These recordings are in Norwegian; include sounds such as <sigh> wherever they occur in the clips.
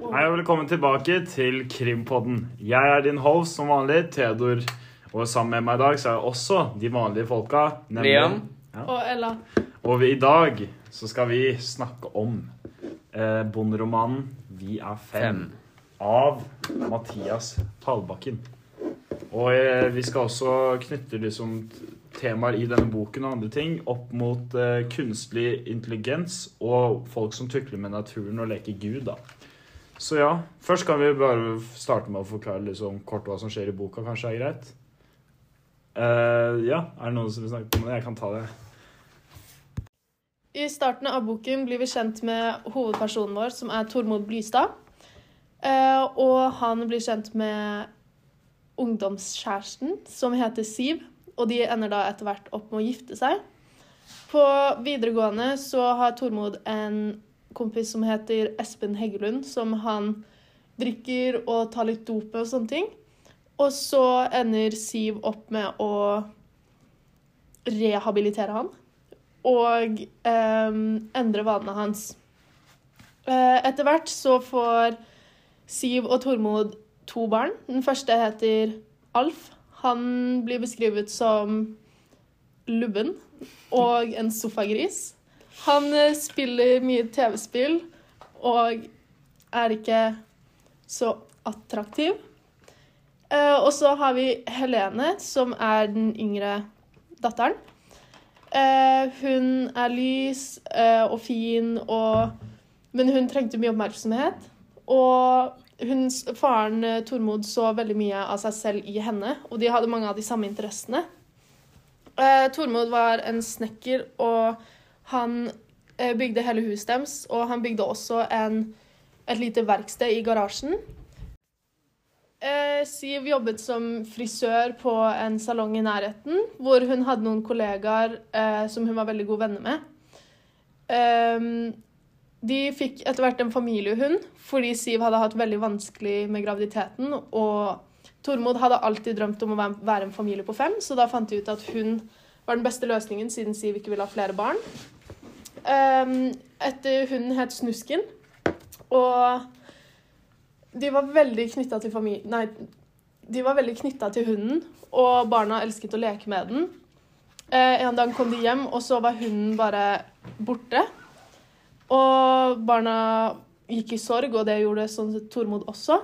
Hei og velkommen tilbake til Krimpodden. Jeg er din host som vanlig, Theodor. Og sammen med meg i dag så er jeg også de vanlige folka. nemlig- Liam. Og Ella. Og vi, i dag så skal vi snakke om eh, bonderomanen 'Vi er fem' Fem. av Mathias Talbakken Og eh, vi skal også knytte liksom t- temaer i denne boken og andre ting opp mot eh, kunstig intelligens og folk som tukler med naturen og leker Gud, da. Så ja, først kan vi bare starte med å forklare liksom kort hva som skjer i boka, kanskje er greit? Uh, ja, er det noen som vil snakke om det? Jeg kan ta det. I starten av boken blir vi kjent med hovedpersonen vår, som er Tormod Blystad. Uh, og han blir kjent med ungdomskjæresten, som heter Siv. Og de ender da etter hvert opp med å gifte seg. På videregående så har Tormod en kompis som heter Espen Heggelund, som han drikker og tar litt dop og sånne ting. Og så ender Siv opp med å rehabilitere han og eh, endre vanene hans. Eh, etter hvert så får Siv og Tormod to barn. Den første heter Alf. Han blir beskrevet som lubben og en sofagris. Han eh, spiller mye TV-spill og er ikke så attraktiv. Eh, og så har vi Helene, som er den yngre datteren. Eh, hun er lys og fin, og, men hun trengte mye oppmerksomhet. Og hun, faren Tormod så veldig mye av seg selv i henne, og de hadde mange av de samme interessene. Tormod var en snekker, og han eh, bygde hele huset deres. Og han bygde også en, et lite verksted i garasjen. Eh, Siv jobbet som frisør på en salong i nærheten, hvor hun hadde noen kollegaer eh, som hun var veldig gode venner med. De fikk etter hvert en familiehund, fordi Siv hadde hatt veldig vanskelig med graviditeten. Og Tormod hadde alltid drømt om å være en familie på fem, så da fant de ut at hun var den beste løsningen, siden Siv ikke ville ha flere barn. Ehm, etter hunden het Snusken, og de var veldig knytta til familien Nei, de var veldig knytta til hunden, og barna elsket å leke med den. Eh, en dag kom de hjem, og så var hunden bare borte. Og barna gikk i sorg, og det gjorde sånn Tormod også.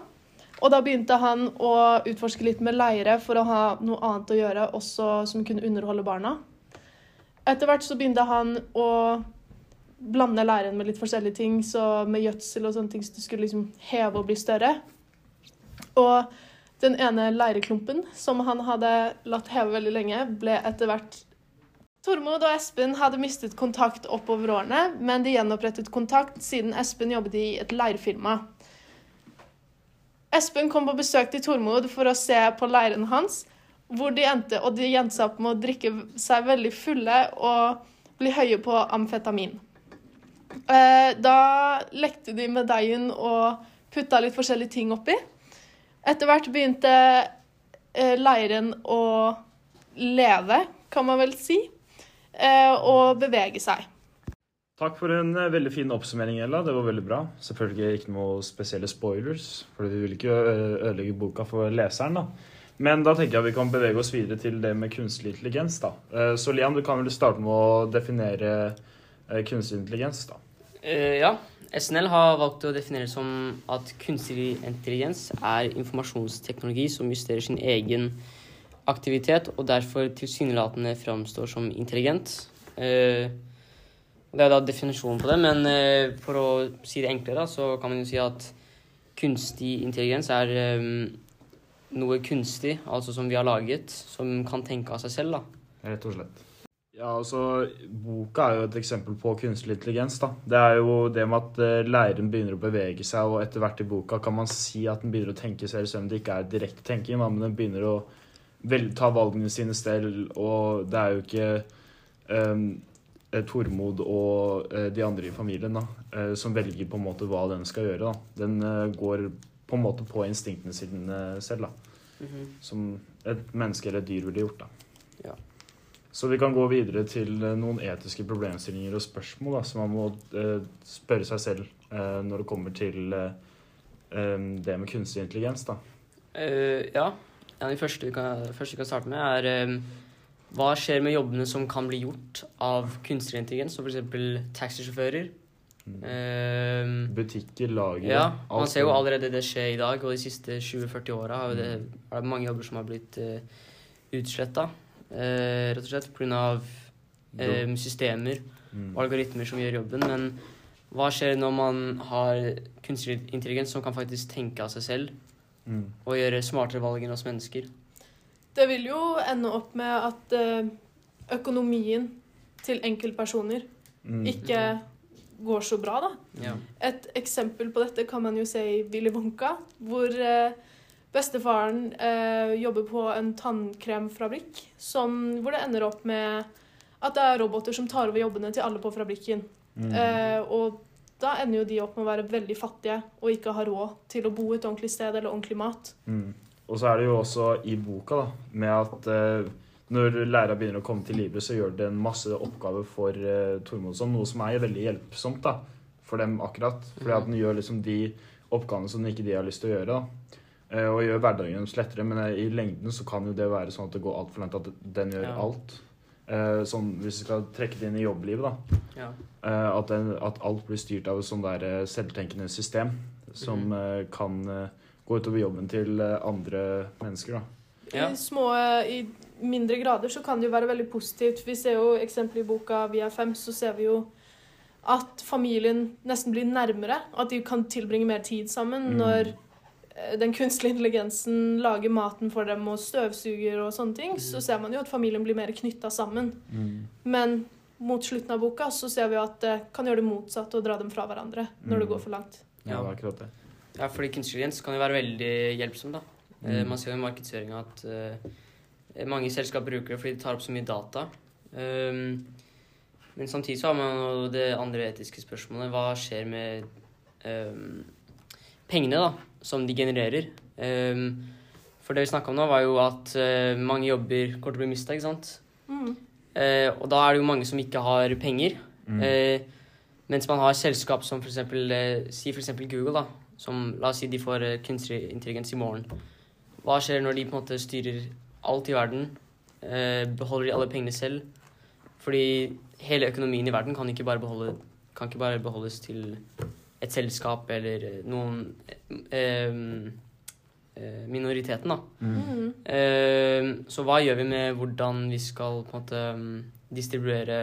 Og da begynte han å utforske litt med leire for å ha noe annet å gjøre, også som kunne underholde barna. Etter hvert så begynte han å blande leiren med litt forskjellige ting, så med gjødsel og sånne ting, så det skulle liksom heve og bli større. Og den ene leireklumpen som han hadde latt heve veldig lenge, ble etter hvert Tormod og Espen hadde mistet kontakt oppover årene, men de gjenopprettet kontakt siden Espen jobbet i et leirfirma. Espen kom på besøk til Tormod for å se på leiren hans, hvor de endte, og de endte opp med å drikke seg veldig fulle og bli høye på amfetamin. Eh, Da lekte de med deigen og putta litt forskjellige ting oppi. Etter hvert begynte eh, leiren å leve, kan man vel si, eh, og bevege seg. Takk for en veldig fin oppsummering, Ella. Det var veldig bra. Selvfølgelig ikke noe spesielle spoilers, for vi vil ikke ødelegge boka for leseren. da. Men da tenker jeg vi kan bevege oss videre til det med kunstig intelligens. da. Så Liam, du kan vel starte med å definere kunstig intelligens, da. Eh, ja. SNL har valgt å definere som at kunstig intelligens er informasjonsteknologi som justerer sin egen aktivitet og derfor tilsynelatende framstår som intelligent. Uh, det er da definisjonen på det, men uh, for å si det enklere, så kan man jo si at kunstig intelligens er um, noe kunstig, altså som vi har laget, som kan tenke av seg selv. da. Rett og slett. Ja, altså, Boka er jo et eksempel på kunstig intelligens. da. Det er jo det med at eh, leiren begynner å bevege seg, og etter hvert i boka kan man si at den begynner å tenke selv, selv om det ikke er direkte tenking, da, men den begynner å vel, ta valgene sine selv, og det er jo ikke um, Tormod og eh, de andre i familien da, eh, som velger på en måte hva den skal gjøre. da. Den går på en måte på instinktene sine selv, da. Mhm. som et menneske eller et dyr ville gjort. da. Ja. Så vi kan gå videre til eh, noen etiske problemstillinger og spørsmål da, som man må eh, spørre seg selv eh, når det kommer til det med kunstig intelligens, da. Eh, ja. det av første vi kan, første vi kan starte med, er hva skjer med jobbene som kan bli gjort av kunstig intelligens, som f.eks. taxisjåfører? Mm. Butikker, lagre ja, man alt ser jo allerede det skje i dag, og de siste 20-40 åra det er det mange jobber som har blitt uh, utsletta, eh, rett og slett pga. Eh, systemer Mm. og algoritmer som gjør jobben. Men hva skjer når man har kunstig intelligens som kan faktisk tenke av seg selv Mm. og gjøre smartere valg enn oss mennesker? Det vil jo ende opp med at eh, økonomien til enkeltpersoner Mm. ikke går så bra, da. Ja. Et eksempel på dette kan man jo se i Willy Wonka, hvor eh, bestefaren eh, jobber på en tannkremfabrikk, som, hvor det ender opp med at det er roboter som tar over jobbene til alle på fabrikken. Mm. Eh, og da ender jo de opp med å være veldig fattige og ikke ha råd til å bo et ordentlig sted eller ordentlig mat. Mm. Og så er det jo også i boka, da, med at eh, når læreren begynner å komme til live, så gjør det en masse oppgaver for eh, Tormodson, noe som er veldig hjelpsomt da, for dem akkurat. Fordi at den gjør liksom de oppgavene som ikke de har lyst til å gjøre. da. Eh, og gjør hverdagen deres lettere, men eh, i lengden så kan jo det være sånn at det går altfor langt at den gjør Ja. alt. Eh, sånn, hvis vi skal trekke det inn i jobblivet, da. Ja. Eh, at, den, at alt blir styrt av et sånn der selvtenkende system som mm eh, kan gå utover jobben til andre mennesker. da. Ja. I små, I mindre grader så kan det jo være veldig positivt. Vi ser jo eksempel i boka Vi er fem, så ser vi jo at familien nesten blir nærmere. At de kan tilbringe mer tid sammen Mm. når den kunstige intelligensen lager maten for dem og støvsuger og sånne ting. Så Mm. ser man jo at familien blir mer knytta sammen. Men mot slutten av boka så ser vi jo at det kan gjøre det motsatte og dra dem fra hverandre når det Mm. går for langt. Ja, akkurat det. ja, fordi kunstig intelligens kan jo være veldig hjelpsom, da. Eh, Mm. Man ser jo i markedsføringa at uh, mange selskap bruker det fordi de tar opp så mye data. Um, men samtidig så har man jo det andre etiske spørsmålet. Hva skjer med um, pengene da, som de genererer? Um, for det vi snakka om nå, var jo at eh, mange jobber kommer til å bli mista, ikke sant? Mm. Eh, og da er det jo mange som ikke har penger. Mm. Eh, mens man har selskap som eksempel, eh, si eksempel Google, da, som la oss si de får kunstig intelligens i morgen. Hva skjer når de på en måte styrer alt i verden? Eh, beholder de alle pengene selv? Fordi hele økonomien i verden kan ikke bare, beholde, kan ikke bare beholdes til et selskap eller eh, noen eh, eh, Minoriteten, da. Mm. Eh, så hva gjør vi med hvordan vi skal på en måte mm, distribuere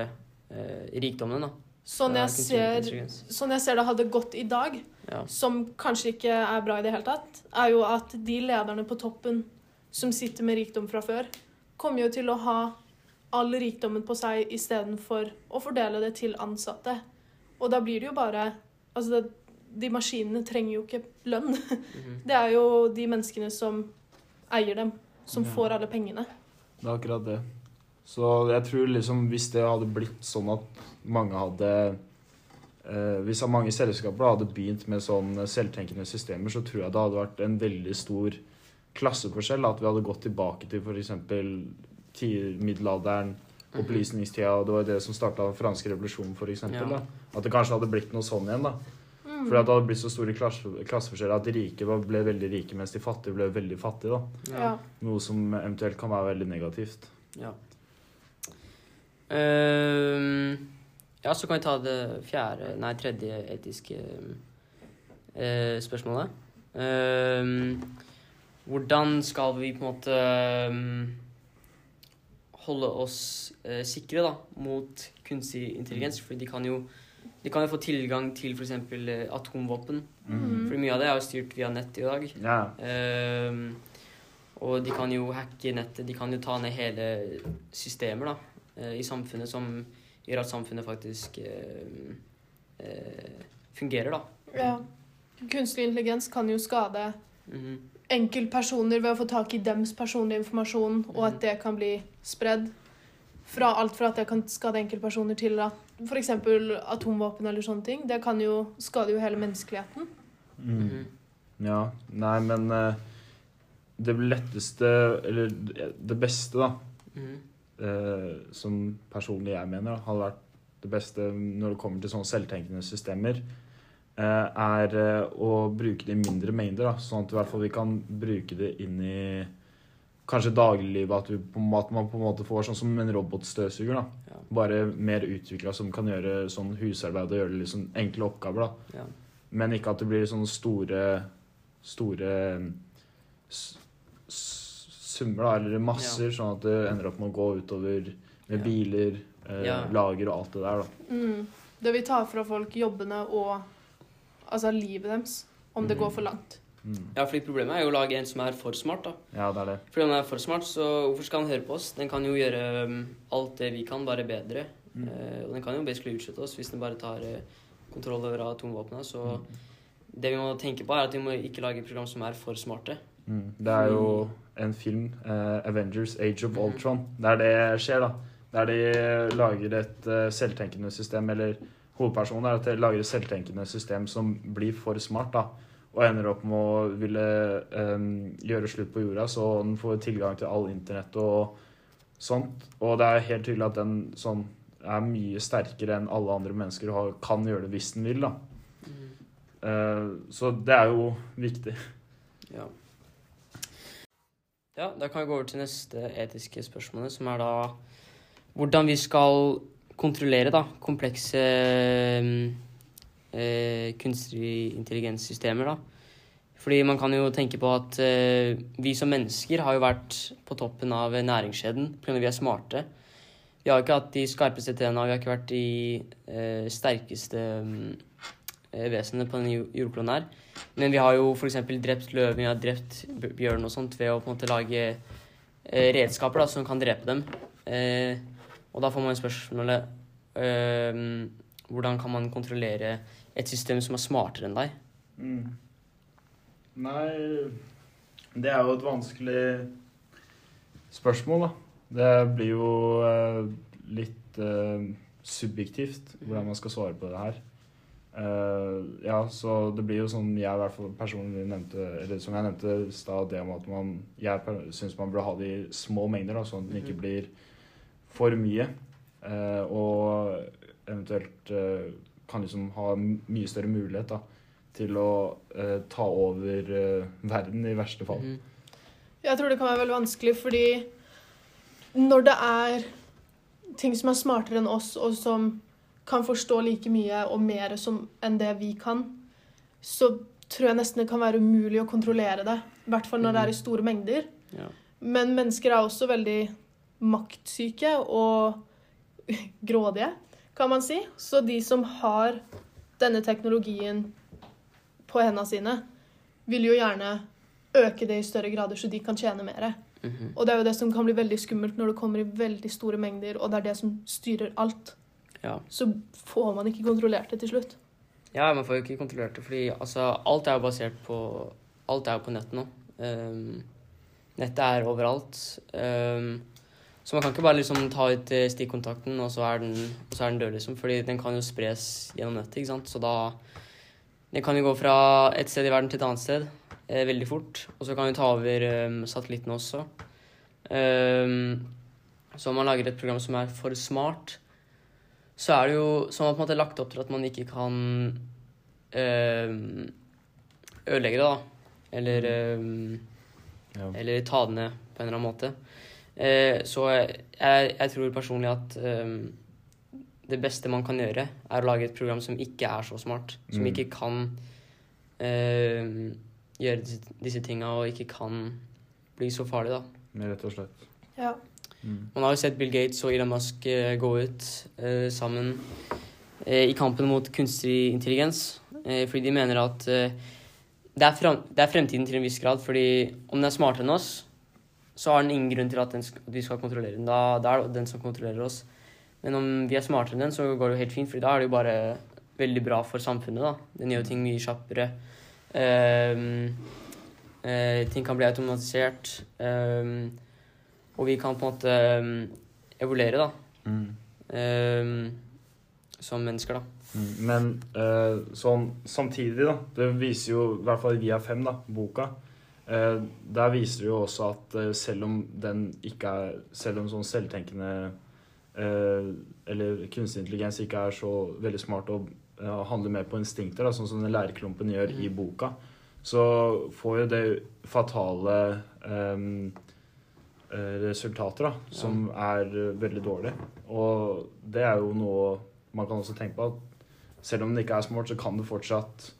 eh, rikdommene, da? Sånn, jeg ser, sånn jeg ser det hadde gått i dag, Ja. som kanskje ikke er bra i det hele tatt, er jo at de lederne på toppen som sitter med rikdom fra før, kommer jo til å ha all rikdommen på seg istedenfor å fordele det til ansatte. Og da blir det jo bare Altså, det, de maskinene trenger jo ikke lønn. <laughs> Mhm. Det er jo de menneskene som eier dem, som Ja. får alle pengene. Det er akkurat det. Så jeg tror liksom hvis det hadde blitt sånn at mange hadde eh, Hvis mange selskaper hadde begynt med sånn selvtenkende systemer, så tror jeg det hadde vært en veldig stor klasseforskjell. At vi hadde gått tilbake til f.eks. middelalderen, Mhm. opplysningstida, og det var det som starta den franske revolusjonen, f.eks. Ja. da At det kanskje hadde blitt noe sånn igjen. da Mm. Fordi at det hadde blitt så store klasse, klasseforskjeller at de rike ble veldig rike, mens de fattige ble veldig fattige. da Ja. Noe som eventuelt kan være veldig negativt. Ja. Ehm, ja, så kan vi ta det fjerde, nei, tredje etiske uh, spørsmålet. Ehm, hvordan skal vi på en måte ehm, holde oss eh, sikre da, mot kunstig intelligens? For de kan jo, de kan jo få tilgang til f.eks. Eh, atomvåpen. Mm. For mye av det er jo styrt via nett i dag. Ja. Ehm, og de kan jo hacke nettet, de kan jo ta ned hele systemer da, eh, i samfunnet som gjør at samfunnet faktisk uh, eh, fungerer, da. ja. Kunstig intelligens kan jo skade Mhm. enkeltpersoner ved å få tak i dems personlige informasjon, og at det kan bli spredd. Fra alt fra at det kan skade enkeltpersoner til at f.eks. atomvåpen eller sånne ting. Det kan jo skade jo hele menneskeligheten. Mm. Mhm. Ja, nei, men eh, det letteste, eller det beste, da, mm. eh, som personlig jeg mener, hadde vært det beste når det kommer til sånne selvtenkende systemer, eh, er eh, å bruke det i mindre mengder. Da, sånn at i hvert fall vi kan bruke det inn i kanskje dagliglivet. At, vi på, en måte- at man på en måte får sånn som en robotstøvsuger. da. Ja. Bare mer utvikla som kan gjøre sånn husarbeid og gjøre liksom enkle oppgaver. da. Ja. Men ikke at det blir sånne store store s- summer, da, eller masser, sånn at det ender opp med å gå utover med Ja. biler, eh, Ja. lager og alt det der. da. Mm. Det vil ta fra folk jobbene og altså livet deres, om det Mm. går for langt. Mm. ja, fordi problemet er jo å lage en som er for smart, da. Ja, det er det. Fordi den er for smart, så hvorfor skal han høre på oss? Den kan jo gjøre um, alt det vi kan, bare bedre. Mm. Uh, og den kan jo basically utslette oss hvis den bare tar uh, kontroll over atomvåpnene. Så Mm. det vi må tenke på, er at vi må ikke lage program som er for smarte. Mm. Det er jo en film, uh, Avengers Age of Ultron Ultron, der det skjer, da. Der de lager et selvtenkende system, eller hovedpersonen er at de lager et selvtenkende system som blir for smart, da. Og ender opp med å ville um, gjøre slutt på jorda, så den får tilgang til all internett og sånt. Og det er helt tydelig at den sånn er mye sterkere enn alle andre mennesker og kan gjøre det hvis den vil, da. Eh, så det er jo viktig. Ja. ja, da kan vi gå over til neste etiske spørsmål, som er da hvordan vi skal kontrollere da, komplekse eh, kunstig intelligenssystemer. da. Fordi man kan jo tenke på at eh, vi som mennesker har jo vært på toppen av næringskjeden pga. vi er smarte. Vi har ikke hatt de skarpeste tennene, vi har ikke vært de eh, sterkeste mm, eh, vesenene på denne jo- jordkloden her. Men vi har jo f.eks. drept løven, vi har drept bjørn og sånt ved å på en måte lage eh, redskaper da, som kan drepe dem. Eh, og da får man spørsmålet eh, Hvordan kan man kontrollere et system som er smartere enn deg? Mm. Nei Det er jo et vanskelig spørsmål, da. Det blir jo eh, litt eh, subjektivt hvordan man skal svare på det her. Eh, ja, så det blir jo sånn jeg i hvert fall personlig nevnte Eller som jeg nevnte i stad, det om at man Jeg syns man burde ha det i små mengder, da, sånn at det ikke Mhm. blir for mye. Eh, og eventuelt eh, kan liksom ha mye større mulighet da, til å eh, ta over eh, verden, i verste fall. Mm. Jeg tror det kan være veldig vanskelig, fordi når det er ting som er smartere enn oss, og som kan forstå like mye og mer som, enn det vi kan, så tror jeg nesten det kan være umulig å kontrollere det. I hvert fall når det er i store mengder. Ja. Men mennesker er også veldig maktsyke og <laughs> grådige, kan man si. Så de som har denne teknologien på hendene sine, vil jo gjerne øke det i større grader, så de kan tjene mer. Mhm. Og det er jo det som kan bli veldig skummelt når det kommer i veldig store mengder, og det er det som styrer alt. Ja. Så får man ikke kontrollert det til slutt. Ja, man får jo ikke kontrollert det, fordi altså, alt er jo basert på Alt er jo på nett nå. Um, nettet er overalt. Ehm, så man kan ikke bare liksom ta ut eh, stikkontakten, og så er den, så er den død, liksom. Fordi den kan jo spres gjennom nettet, ikke sant. Så da Den kan jo gå fra et sted i verden til et annet sted eh, veldig fort. Og så kan vi ta over um, satellittene også. Um, så om man lager et program som er for smart, så er det jo som man har lagt opp til at man ikke kan um, ødelegge det, da. Eller, øhm, Ja. eller ta det ned på en eller annen måte. Eh, så jeg, jeg tror personlig at øhm, det beste man kan gjøre, er å lage et program som ikke er så smart. Som Mm. ikke kan øhm, gjøre disse, disse tinga, og ikke kan bli så farlig, da. Rett og slett. Ja. Mm. Man har jo sett Bill Gates og Elon Musk eh, gå ut eh, sammen eh, i kampen mot kunstig intelligens. Eh, fordi de mener at eh, det, er frem, det er fremtiden til en viss grad. Fordi om den er smartere enn oss, så har den ingen grunn til at, vi skal kontrollere den. Da, det er den som kontrollerer oss. Men om vi er smartere enn den, så går det jo helt fint. for da er det jo bare veldig bra for samfunnet. da. Den gjør ting mye kjappere. Ehm, uh, ting kan bli automatisert. ehm, og vi kan på en måte um, evolere, da. Mm. Som mennesker, da. Mm. Men eh, sånn samtidig, da Det viser jo, i hvert fall vi Via 5, da, boka Der viser det jo også at eh, selv om den ikke er Selv om sånn selvtenkende eh, Eller kunstig intelligens ikke er så veldig smart og handler mer på instinkter, da, sånn som den læreklumpen gjør i Mhm. boka, så får jo det fatale eh, resultater, da, som er eh, veldig dårlige. Og det er jo noe man kan også tenke på at selv om det ikke er smart, så kan det fortsatt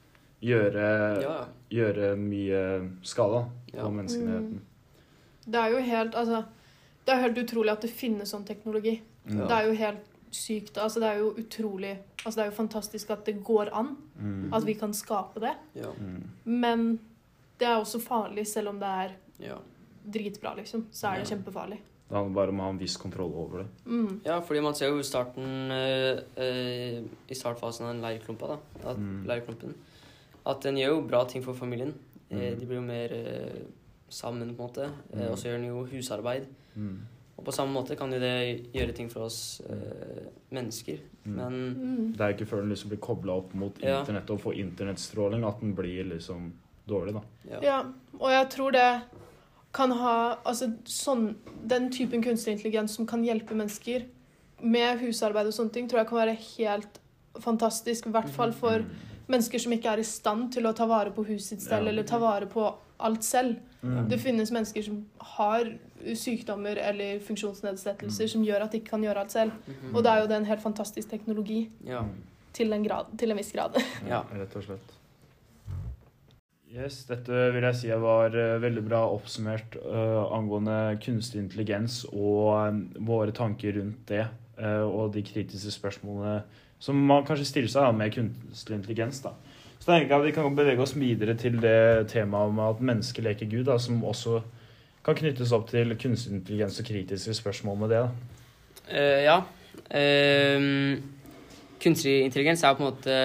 gjøre, Ja, gjøre mye skade da, Ja. på menneskeheten. Det er jo helt Altså, det er helt utrolig at det finnes sånn teknologi. Ja. Det er jo helt sykt. Altså, det er jo utrolig Altså, det er jo fantastisk at det går an. Mm. At vi kan skape det. ja, Mm. Men det er også farlig, selv om det er ja. dritbra, liksom. Så er det kjempefarlig. Det handler bare om å ha en viss kontroll over det. Mm. Ja, fordi man ser jo starten eh, eh, I startfasen av den leirklumpa, da. At, Mm. leirklumpen. At den gjør jo bra ting for familien. Eh, Mm. de blir jo mer eh, sammen, på en måte. Eh, Mm. og så gjør den jo husarbeid. Mm. Og på samme måte kan jo det gjøre ting for oss eh, mennesker. Mm. Men Mm. Det er ikke før den liksom blir kobla opp mot Ja. internett og får internettstråling at den blir liksom dårlig, da. ja. Ja, og jeg tror det kan ha Altså sånn Den typen kunstig intelligens som kan hjelpe mennesker med husarbeid og sånne ting, tror jeg kan være helt fantastisk. I hvert fall for Mm. Mennesker som ikke er i stand til å ta vare på huset sitt selv, Ja. eller ta vare på alt selv. Mm. Det finnes mennesker som har sykdommer eller funksjonsnedsettelser Mm. som gjør at de ikke kan gjøre alt selv. Mm. Og da er jo det en helt fantastisk teknologi ja. Til en, grad, til en viss grad. <laughs> Ja. Rett og slett. Yes, dette vil jeg si var eh, veldig bra oppsummert uh, angående kunstig intelligens og um, våre tanker rundt det. uh, og de kritiske spørsmålene som man kanskje stiller seg av med kunstig intelligens. da. Så tenker jeg at vi kan bevege oss videre til det temaet om at mennesker leker Gud, da, som også kan knyttes opp til kunstig intelligens og kritiske spørsmål med det. da. Uh, ja. Uh, kunstig intelligens er på en måte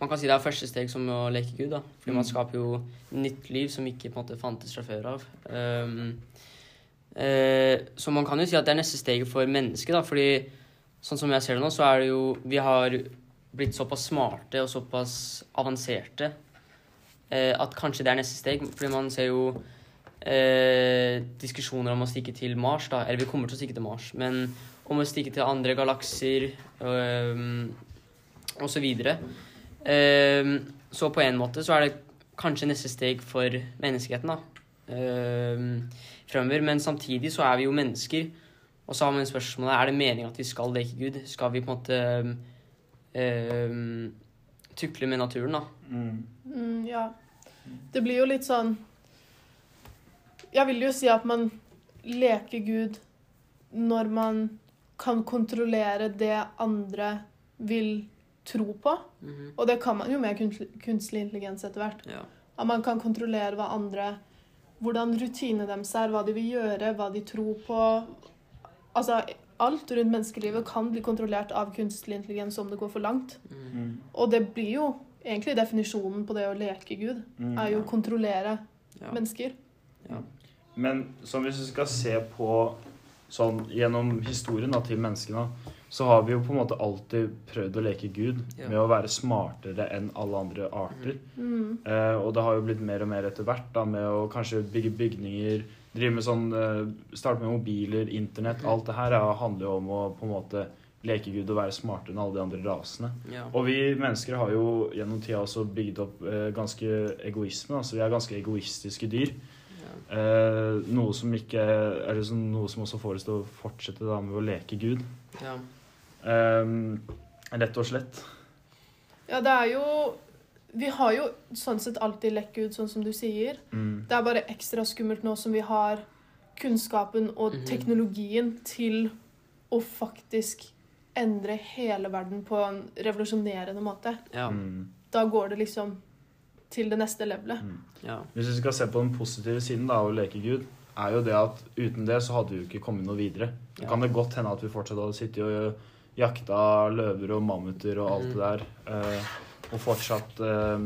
Man kan si det er første steg som å leke Gud. da Fordi man Mm. skaper jo nytt liv som ikke på en måte fantes fra før av. Eh, så man kan jo si at det er neste steget for mennesket. da Fordi sånn som jeg ser det nå, så er det jo Vi har blitt såpass smarte og såpass avanserte eh, at kanskje det er neste steg. Fordi man ser jo eh, diskusjoner om å stikke til Mars, da. Eller vi kommer til å stikke til Mars, men om å stikke til andre galakser øhm, og så videre. Ehm, så på en måte så er det kanskje neste steg for menneskeheten, da. Uh, fremover. Men samtidig så er vi jo mennesker. Og så har man spørsmålet er det meningen at vi skal leke Gud. Skal vi på en måte um, tukle med naturen, da? Mm, ja. Det blir jo litt sånn Jeg vil jo si at man leker Gud når man kan kontrollere det andre vil tro på. Mhm. Og det kan man jo med kunstlig, kunstig intelligens etter hvert. Ja. At man kan kontrollere hva andre Hvordan rutinene deres er, hva de vil gjøre, hva de tror på. Altså, alt rundt menneskelivet kan bli kontrollert av kunstig intelligens om det går for langt. Mm. Og det blir jo egentlig definisjonen på det å leke Gud. Mm. Er jo å kontrollere Ja. mennesker. Men som hvis vi skal se på sånn gjennom historien da, til menneskene, så har vi jo på en måte alltid prøvd å leke Gud Ja. med å være smartere enn alle andre arter. Mm. Eh, og det har jo blitt mer og mer etter hvert da, med å kanskje bygge bygninger, drive med sånn eh, Starte med mobiler, internett. Alt det her handler jo om å på en måte leke Gud og være smartere enn alle de andre rasene. Ja. Og vi mennesker har jo gjennom tida også bygd opp eh, ganske egoisme. Altså vi er ganske egoistiske dyr. Ja. Eh, noe som ikke er sånn, noe som også får oss til å fortsette da med å leke Gud. ja. Eh, rett og slett. Ja, det er jo Vi har jo sånn sett alltid lekk ut, sånn som du sier. Mm. Det er bare ekstra skummelt nå som vi har kunnskapen og Mhm. teknologien til å faktisk endre hele verden på en revolusjonerende måte. Ja. Mm. Da går det liksom til det neste levelet. Mm. ja. Hvis vi skal se på den positive siden da, av å leke Gud, er jo det at uten det så hadde vi jo ikke kommet noe videre. Ja. Det kan det godt hende at vi fortsatt hadde sittet og jakta løver og mammuter og alt Mhm. det der, eh, og fortsatt eh,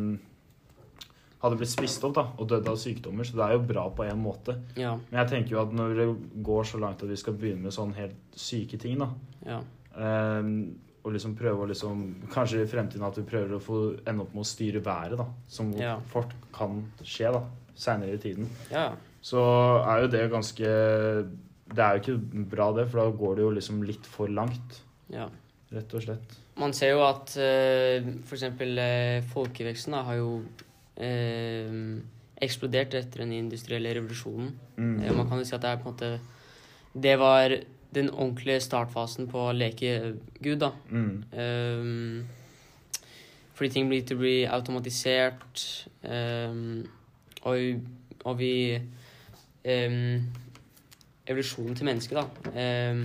hadde blitt spist opp da, og dødd av sykdommer. Så det er jo bra på en måte. ja. Men jeg tenker jo at når det går så langt at vi skal begynne med sånn helt syke ting, da, ja. eh, og liksom prøve å liksom Kanskje i fremtiden at vi prøver å få ende opp med å styre været, da, som Ja. fort kan skje da, seinere i tiden, ja. så er jo det ganske Det er jo ikke bra, det, for da går det jo liksom litt for langt. ja. Rett og slett. Man ser jo at eh, eksempel eh, folkeveksten da, har jo eh, eksplodert etter den industrielle revolusjonen. Mm. Eh, man kan jo si at det er på en måte Det var den ordentlige startfasen på å leke Gud, da. Mm. Ehm, fordi ting blir til å bli automatisert, ehm, og, og vi ehm, Evolusjonen til mennesket, da, eh,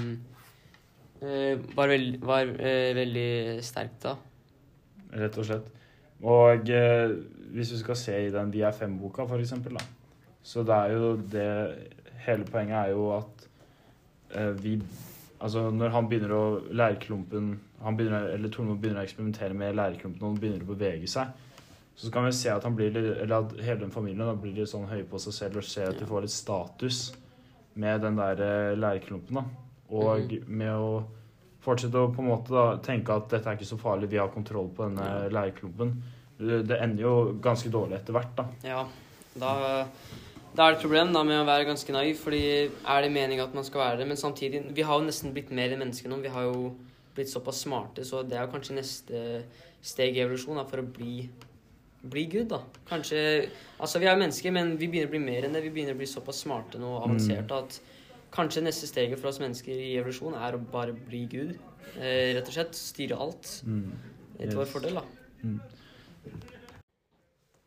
var, veld, var eh, veldig sterkt da. Rett og slett. Og eh, hvis du skal se i den Vi er fem-boka, for eksempel, da. Så det er jo det Hele poenget er jo at eh, vi Altså, når han begynner å Lærklumpen han begynner, Eller Tormod begynner å eksperimentere med lærklumpen, og han begynner å bevege seg, så kan vi se at han blir Eller at hele den familien da blir litt sånn høy på seg selv og ser at de får litt status med den der eh, lærklumpen, da. Og med å fortsette å på en måte da tenke at dette er ikke så farlig, vi har kontroll på denne Ja. lærklumpen. Det ender jo ganske dårlig etter hvert, da. Ja, da, da er det et problem da med å være ganske naiv, fordi er det meningen at man skal være det? Men samtidig, vi har jo nesten blitt mer enn mennesker nå. Vi har jo blitt såpass smarte, så det er jo kanskje neste steg i evolusjon da, for å bli, bli Gud, da. Kanskje Altså, vi er jo mennesker, men vi begynner å bli mer enn det. Vi begynner å bli såpass smarte nå og avanserte at kanskje neste steget for oss mennesker i evolusjon er å bare bli Gud. Eh, rett og slett. Styre alt Mm. til vår fordel, da.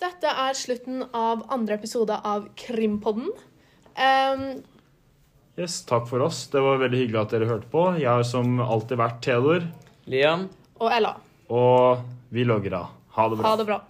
Dette er slutten av andre episode av Krimpodden. Um, Yes, takk for oss. Det var veldig hyggelig at dere hørte på. Jeg har som alltid vært Theodor, Liam? og Ella, og vi logger av. Ha det bra. ha det bra.